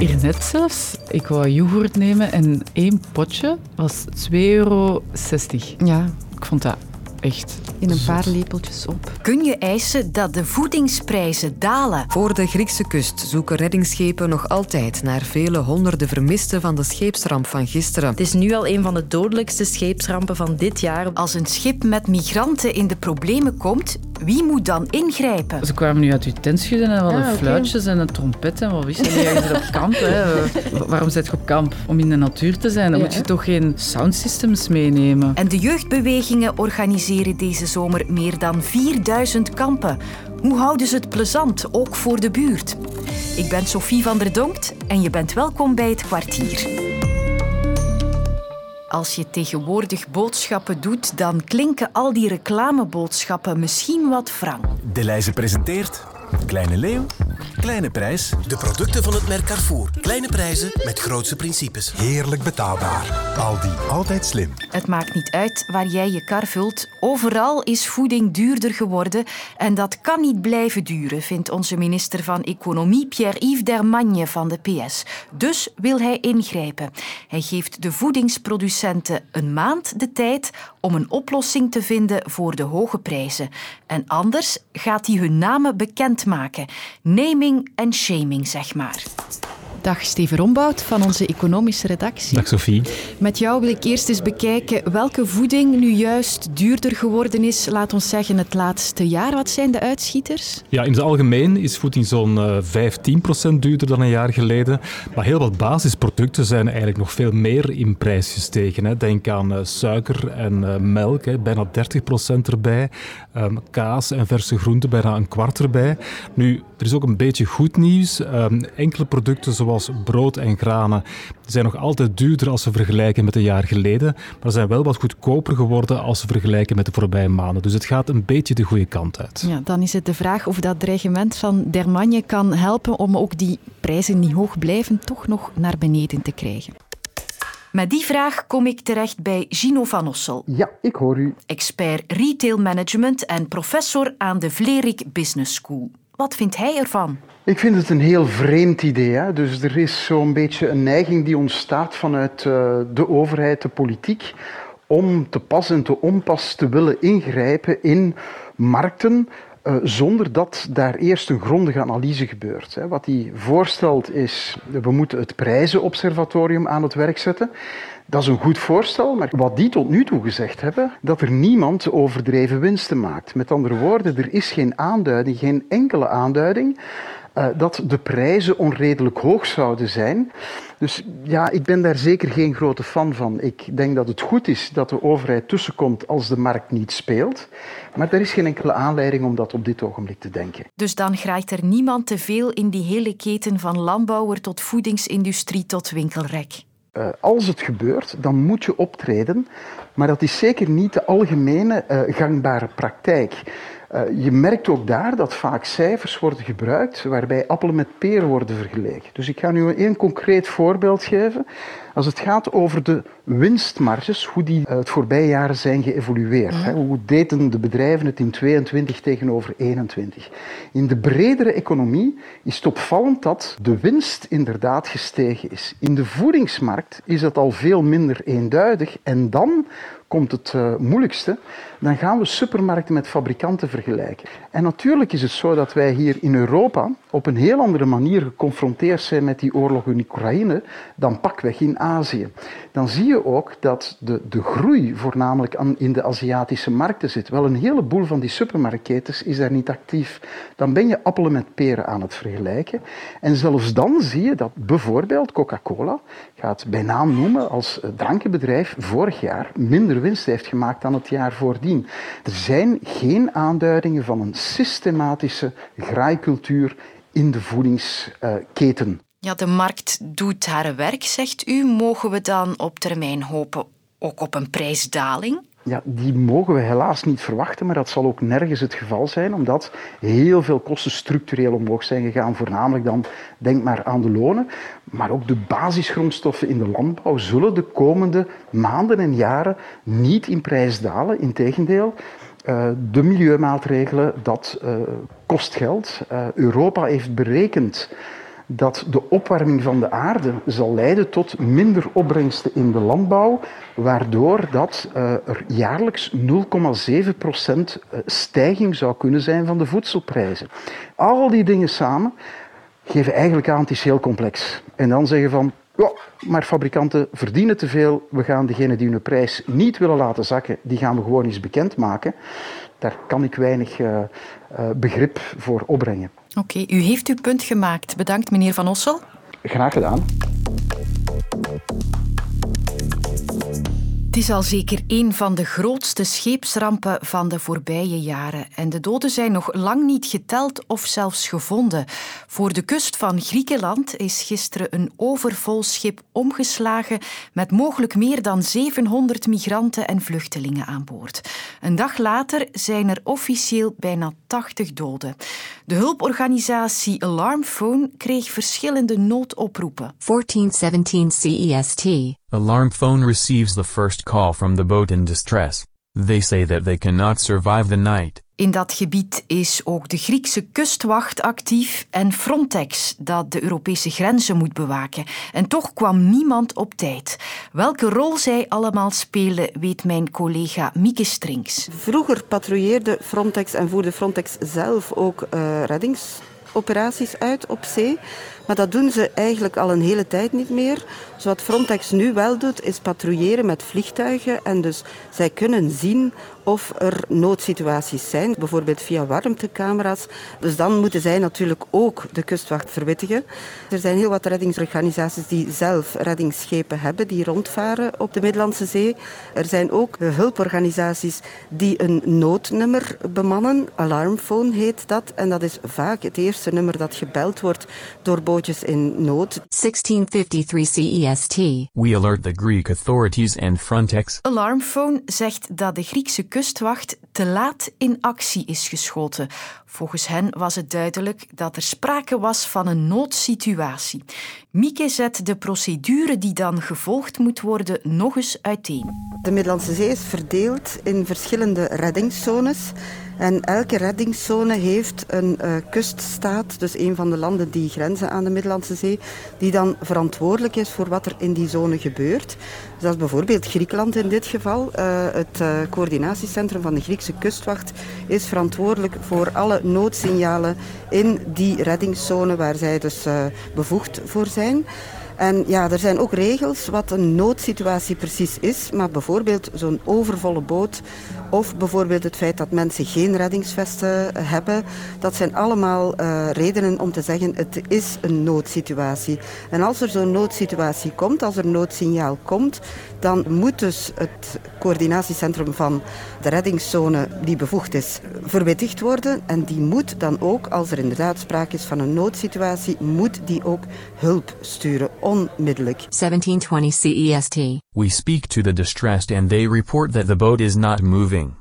Hier net zelfs. Ik wou yoghurt nemen en één potje was 2,60 euro. Ja, Ik vond dat echt in een zot. paar lepeltjes op. Kun je eisen dat de voedingsprijzen dalen? Voor de Griekse kust zoeken reddingsschepen nog altijd naar vele honderden vermisten van de scheepsramp van gisteren. Het is nu al een van de dodelijkste scheepsrampen van dit jaar. Als een schip met migranten in de problemen komt, wie moet dan ingrijpen? Ze kwamen nu uit uw tent schudden en hadden Ah, fluitjes en een trompet en wat wist je? Zit op kamp. Hè. Wa- Waarom zit je op kamp? Om in de natuur te zijn. Dan Ja, moet je toch geen soundsystems meenemen. En de jeugdbewegingen organiseren deze zomer meer dan 4000 kampen. Hoe houden ze het plezant, ook voor de buurt? Ik ben Sophie van der Donkt en je bent welkom bij het kwartier. Als je tegenwoordig boodschappen doet, dan klinken al die reclameboodschappen misschien wat wrang. De Leize presenteert Kleine Leeuw, Kleine Prijs. De producten van het merk Carrefour. Kleine prijzen met grootse principes. Heerlijk betaalbaar. Aldi, altijd slim. Het maakt niet uit waar jij je kar vult. Overal is voeding duurder geworden. En dat kan niet blijven duren, vindt onze minister van Economie Pierre-Yves Dermagne van de PS. Dus wil hij ingrijpen. Hij geeft de voedingsproducenten een maand de tijd om een oplossing te vinden voor de hoge prijzen. En anders gaat hij hun namen bekendmaken. Naming en shaming, zeg maar. Dag Steven Rombout van onze economische redactie. Dag Sophie. Met jou wil ik eerst eens bekijken welke voeding nu juist duurder geworden is. Laat ons zeggen het laatste jaar. Wat zijn de uitschieters? Ja, in het algemeen is voeding zo'n eh, 15% duurder dan een jaar geleden. Maar heel wat basisproducten zijn eigenlijk nog veel meer in prijs gestegen. Hè. Denk aan eh, suiker en eh, melk, hè, bijna 30% erbij. Ehm, kaas en verse groenten, bijna een kwart erbij. Nu, er is ook een beetje goed nieuws. Ehm, enkele producten zoals brood en granen zijn nog altijd duurder als we vergelijken met een jaar geleden. Maar zijn wel wat goedkoper geworden als we vergelijken met de voorbije maanden. Dus het gaat een beetje de goede kant uit. Ja, dan is het de vraag of dat dreigement van Dermagne kan helpen om ook die prijzen die hoog blijven toch nog naar beneden te krijgen. Met die vraag kom ik terecht bij Gino van Ossel. Ja, ik hoor u. expert retail management en professor aan de Vlerik Business School. Wat vindt hij ervan? Ik vind het een heel vreemd idee. Hè? Dus er is zo'n beetje een neiging die ontstaat vanuit eh, de overheid, de politiek, om te pas en te onpas te willen ingrijpen in markten. Eh, zonder dat daar eerst een grondige analyse gebeurt. Hè. Wat hij voorstelt is, we moeten het prijzenobservatorium aan het werk zetten. Dat is een goed voorstel, maar wat die tot nu toe gezegd hebben, dat er niemand overdreven winsten maakt. Met andere woorden, er is geen aanduiding, geen enkele aanduiding eh, dat de prijzen onredelijk hoog zouden zijn. Dus ja, ik ben daar zeker geen grote fan van. Ik denk dat het goed is dat de overheid tussenkomt als de markt niet speelt. Maar er is geen enkele aanleiding om dat op dit ogenblik te denken. Dus dan graait er niemand te veel in die hele keten van landbouwer tot voedingsindustrie tot winkelrek. Eh, als het gebeurt, dan moet je optreden. Maar dat is zeker niet de algemene eh, gangbare praktijk. Eh, je merkt ook daar dat vaak cijfers worden gebruikt waarbij appelen met peren worden vergeleken. Dus ik ga nu één concreet voorbeeld geven. Als het gaat over de winstmarges, hoe die eh, het voorbije jaren zijn geëvolueerd. Hè, hoe deden de bedrijven het in 22 tegenover 21? In de bredere economie is het opvallend dat de winst inderdaad gestegen is. In de voedingsmarkt is dat al veel minder eenduidig. En dan komt het eh, moeilijkste, dan gaan we supermarkten met fabrikanten vergelijken. En natuurlijk is het zo dat wij hier in Europa op een heel andere manier geconfronteerd zijn met die oorlog in Oekraïne dan pakweg in Azië. Dan zie je ook dat de, de groei voornamelijk aan, in de Aziatische markten zit. Wel, een heleboel van die supermarktketens is daar niet actief. Dan ben je appelen met peren aan het vergelijken. En zelfs dan zie je dat bijvoorbeeld Coca-Cola, ik ga het bij naam noemen, als eh, drankenbedrijf vorig jaar minder winst heeft gemaakt dan het jaar voordien. Er zijn geen aanduidingen van een systematische graaikultuur in de voedingsketen. Ja, de markt doet haar werk, zegt u. Mogen we dan op termijn hopen ook op een prijsdaling? Ja, die mogen we helaas niet verwachten, maar dat zal ook nergens het geval zijn, omdat heel veel kosten structureel omhoog zijn gegaan. Voornamelijk dan, denk maar aan de lonen, maar ook de basisgrondstoffen in de landbouw zullen de komende maanden en jaren niet in prijs dalen. Integendeel, uh, de milieumaatregelen, dat uh, kost geld. Uh, Europa heeft berekend dat de opwarming van de aarde zal leiden tot minder opbrengsten in de landbouw, waardoor dat uh, er jaarlijks 0,7% eh, stijging zou kunnen zijn van de voedselprijzen. Al die dingen samen geven eigenlijk aan, het is heel complex. En dan zeggen van, ja, maar fabrikanten verdienen te veel. We gaan degene die hun prijs niet willen laten zakken, die gaan we gewoon eens bekendmaken. Daar kan ik weinig uh, begrip voor opbrengen. Oké, u heeft uw punt gemaakt. Bedankt, meneer Van Ossel. Graag gedaan. Het is al zeker een van de grootste scheepsrampen van de voorbije jaren. En de doden zijn nog lang niet geteld of zelfs gevonden. Voor de kust van Griekenland is gisteren een overvol schip omgeslagen met mogelijk meer dan 700 migranten en vluchtelingen aan boord. Een dag later zijn er officieel bijna 80 doden. De hulporganisatie Alarmphone kreeg verschillende noodoproepen. 1417 CEST Alarm phone receives the first call from the boat in distress. They say that they cannot survive the night. In dat gebied is ook de Griekse kustwacht actief en Frontex, dat de Europese grenzen moet bewaken. En toch kwam niemand op tijd. Welke rol zij allemaal spelen, weet mijn collega Mieke Strinks. Vroeger patrouilleerde Frontex en voerde Frontex zelf ook uh, reddingsoperaties uit op zee. Maar dat doen ze eigenlijk al een hele tijd niet meer. Dus wat Frontex nu wel doet, is patrouilleren met vliegtuigen. En dus zij kunnen zien of er noodsituaties zijn, bijvoorbeeld via warmtecamera's. Dus dan moeten zij natuurlijk ook de kustwacht verwittigen. Er zijn heel wat reddingsorganisaties die zelf reddingsschepen hebben, die rondvaren op de Middellandse Zee. Er zijn ook hulporganisaties die een noodnummer bemannen. Alarmphone heet dat. En dat is vaak het eerste nummer dat gebeld wordt door bootjes in nood. 1653 CEST. We alert the Greek authorities and Frontex. Alarmphone zegt dat de Griekse kustwacht te laat in actie is geschoten. Volgens hen was het duidelijk dat er sprake was van een noodsituatie. Mieke zet de procedure die dan gevolgd moet worden nog eens uiteen. De Middellandse Zee is verdeeld in verschillende reddingszones. En elke reddingszone heeft een uh, kuststaat, dus een van de landen die grenzen aan de Middellandse Zee, die dan verantwoordelijk is voor wat er in die zone gebeurt. Dus dat is bijvoorbeeld Griekenland in dit geval. Uh, het uh, coördinatiecentrum van de Griekse kustwacht is verantwoordelijk voor alle noodsignalen in die reddingszone waar zij dus bevoegd voor zijn. En ja, er zijn ook regels wat een noodsituatie precies is. Maar bijvoorbeeld zo'n overvolle boot of bijvoorbeeld het feit dat mensen geen reddingsvesten hebben. Dat zijn allemaal uh, redenen om te zeggen het is een noodsituatie. En als er zo'n noodsituatie komt, als er een noodsignaal komt, dan moet dus het coördinatiecentrum van de reddingszone die bevoegd is verwittigd worden. En die moet dan ook, als er inderdaad sprake is van een noodsituatie, moet die ook hulp sturen, onmiddellijk. 1720 CEST. We speak to the distressed and they report that the boat is not moving.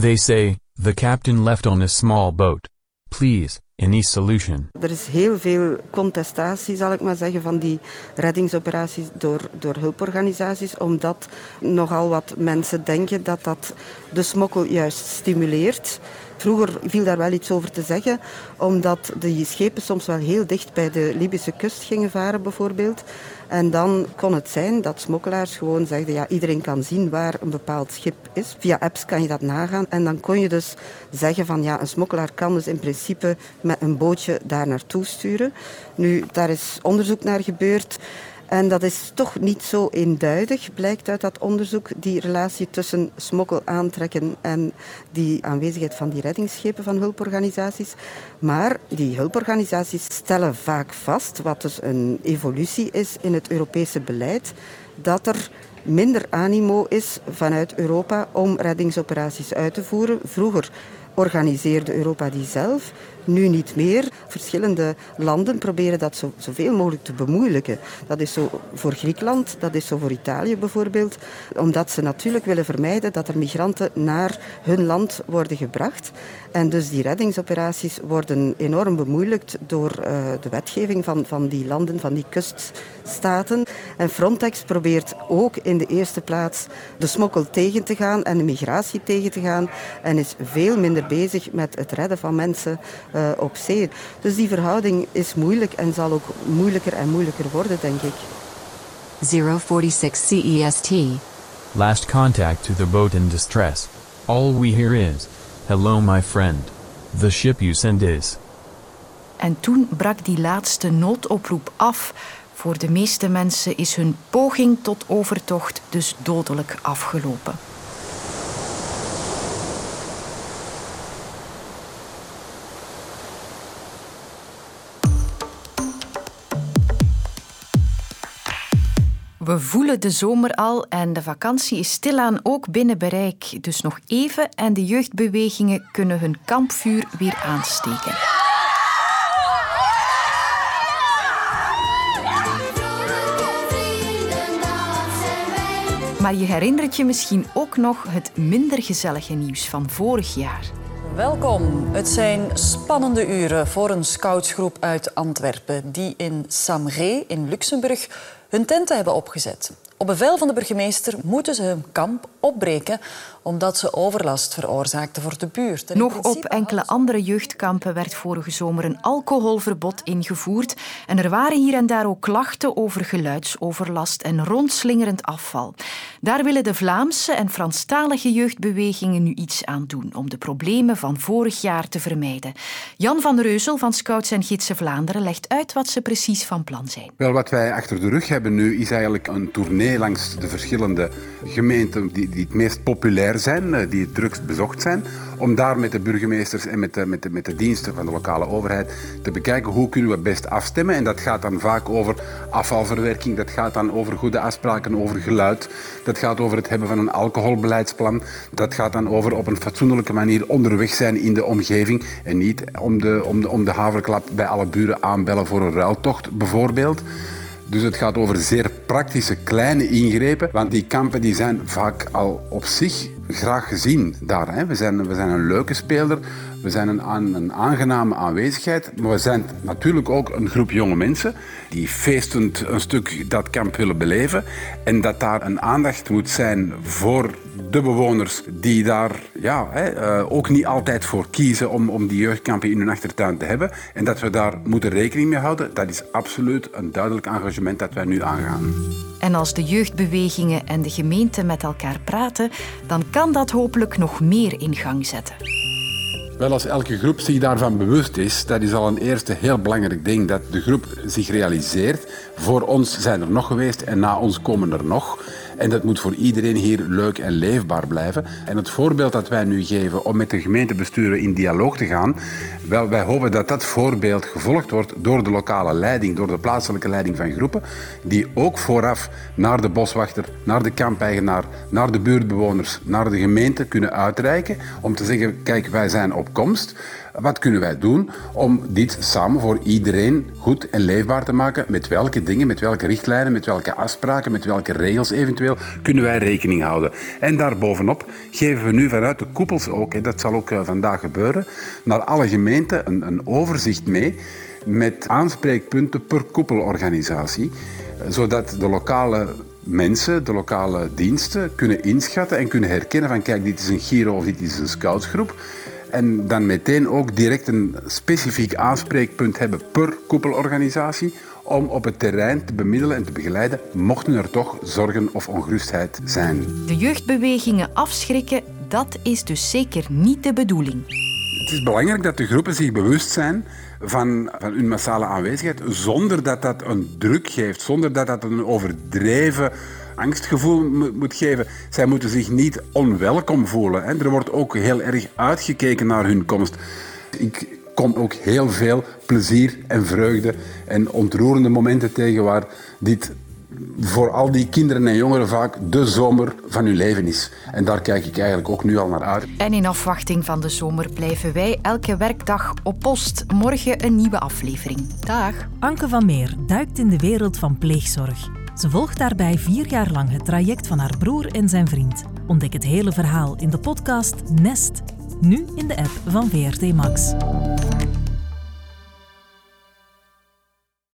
They say, the captain left on a small boat. Please, any solution? Er is heel veel contestatie, zal ik maar zeggen, van die reddingsoperaties door, door hulporganisaties, omdat nogal wat mensen denken dat dat de smokkel juist stimuleert. Vroeger viel daar wel iets over te zeggen, omdat die schepen soms wel heel dicht bij de Libische kust gingen varen bijvoorbeeld. En dan kon het zijn dat smokkelaars gewoon zegden, ja, iedereen kan zien waar een bepaald schip is. Via apps kan je dat nagaan. En dan kon je dus zeggen van, ja, een smokkelaar kan dus in principe met een bootje daar naartoe sturen. Nu, daar is onderzoek naar gebeurd. En dat is toch niet zo eenduidig, blijkt uit dat onderzoek, die relatie tussen smokkel aantrekken en die aanwezigheid van die reddingsschepen van hulporganisaties. Maar die hulporganisaties stellen vaak vast, wat dus een evolutie is in het Europese beleid, dat er minder animo is vanuit Europa om reddingsoperaties uit te voeren. Vroeger organiseerde Europa die zelf nu niet meer. Verschillende landen proberen dat zo, zoveel mogelijk te bemoeilijken. Dat is zo voor Griekenland, dat is zo voor Italië bijvoorbeeld. Omdat ze natuurlijk willen vermijden dat er migranten naar hun land worden gebracht. En dus die reddingsoperaties worden enorm bemoeilijkt door uh, de wetgeving van, van die landen, van die kuststaten. En Frontex probeert ook in de eerste plaats de smokkel tegen te gaan en de migratie tegen te gaan. En is veel minder bezig met het redden van mensen uh, op zee. Dus die verhouding is moeilijk en zal ook moeilijker en moeilijker worden, denk ik. 046 CEST. Last contact to the boat in distress. All we hear is, Hello my friend. The ship you send is. En toen brak die laatste noodoproep af. Voor de meeste mensen is hun poging tot overtocht dus dodelijk afgelopen. We voelen de zomer al en de vakantie is stilaan ook binnen bereik. Dus nog even en de jeugdbewegingen kunnen hun kampvuur weer aansteken. Maar je herinnert je misschien ook nog het minder gezellige nieuws van vorig jaar. Welkom. Het zijn spannende uren voor een scoutsgroep uit Antwerpen die in Samré in Luxemburg hun tenten hebben opgezet. Op bevel van de burgemeester moeten ze hun kamp opbreken omdat ze overlast veroorzaakten voor de buurt. Nog op enkele andere jeugdkampen werd vorige zomer een alcoholverbod ingevoerd. En er waren hier en daar ook klachten over geluidsoverlast en rondslingerend afval. Daar willen de Vlaamse en Franstalige jeugdbewegingen nu iets aan doen om de problemen van vorig jaar te vermijden. Jan van der Reuzel van Scouts en Gidsen Vlaanderen legt uit wat ze precies van plan zijn. Wel, wat wij achter de rug hebben nu is eigenlijk een tournee langs de verschillende gemeenten die, die het meest populair zijn, eh, die drukst bezocht zijn, om daar met de burgemeesters en met de, met, de, met de diensten van de lokale overheid te bekijken hoe kunnen we best afstemmen. En dat gaat dan vaak over afvalverwerking, dat gaat dan over goede afspraken over geluid, dat gaat over het hebben van een alcoholbeleidsplan, dat gaat dan over op een fatsoenlijke manier onderweg zijn in de omgeving en niet om de, om de, om de haverklap bij alle buren aanbellen voor een ruiltocht bijvoorbeeld. Dus het gaat over zeer praktische kleine ingrepen, want die kampen die zijn vaak al op zich graag gezien daar. Hè. We, zijn, we zijn een leuke speler, we zijn een, een aangename aanwezigheid, maar we zijn natuurlijk ook een groep jonge mensen die feestend een stuk dat kamp willen beleven en dat daar een aandacht moet zijn voor de bewoners die daar ja, hè, uh, ook niet altijd voor kiezen om, om die jeugdkampen in hun achtertuin te hebben. En dat we daar moeten rekening mee houden, dat is absoluut een duidelijk engagement dat wij nu aangaan. En als de jeugdbewegingen en de gemeente met elkaar praten, dan kan dat hopelijk nog meer in gang zetten. Wel, als elke groep zich daarvan bewust is, dat is al een eerste heel belangrijk ding, dat de groep zich realiseert. Voor ons zijn er nog geweest en na ons komen er nog. En dat moet voor iedereen hier leuk en leefbaar blijven. En het voorbeeld dat wij nu geven om met de gemeentebesturen in dialoog te gaan, wel, wij hopen dat dat voorbeeld gevolgd wordt door de lokale leiding, door de plaatselijke leiding van groepen, die ook vooraf naar de boswachter, naar de kampeigenaar, naar de buurtbewoners, naar de gemeente kunnen uitreiken om te zeggen, kijk, wij zijn op komst. Wat kunnen wij doen om dit samen voor iedereen goed en leefbaar te maken? Met welke dingen, met welke richtlijnen, met welke afspraken, met welke regels eventueel kunnen wij rekening houden? En daarbovenop geven we nu vanuit de koepels ook, en dat zal ook eh, vandaag gebeuren, naar alle gemeenten een, een overzicht mee met aanspreekpunten per koepelorganisatie, zodat de lokale mensen, de lokale diensten, kunnen inschatten en kunnen herkennen van kijk, dit is een Giro of dit is een scoutsgroep en dan meteen ook direct een specifiek aanspreekpunt hebben per koepelorganisatie om op het terrein te bemiddelen en te begeleiden, mochten er toch zorgen of ongerustheid zijn. De jeugdbewegingen afschrikken, dat is dus zeker niet de bedoeling. Het is belangrijk dat de groepen zich bewust zijn van, van hun massale aanwezigheid, zonder dat dat een druk geeft, zonder dat dat een overdreven angstgevoel moet geven. Zij moeten zich niet onwelkom voelen. Er wordt ook heel erg uitgekeken naar hun komst. Ik kom ook heel veel plezier en vreugde en ontroerende momenten tegen waar dit voor al die kinderen en jongeren vaak de zomer van hun leven is. En daar kijk ik eigenlijk ook nu al naar uit. En in afwachting van de zomer blijven wij elke werkdag op post. Morgen een nieuwe aflevering. Dag. Anke van Meer duikt in de wereld van pleegzorg. Ze volgt daarbij vier jaar lang het traject van haar broer en zijn vriend. Ontdek het hele verhaal in de podcast Nest, nu in de app van VRT Max.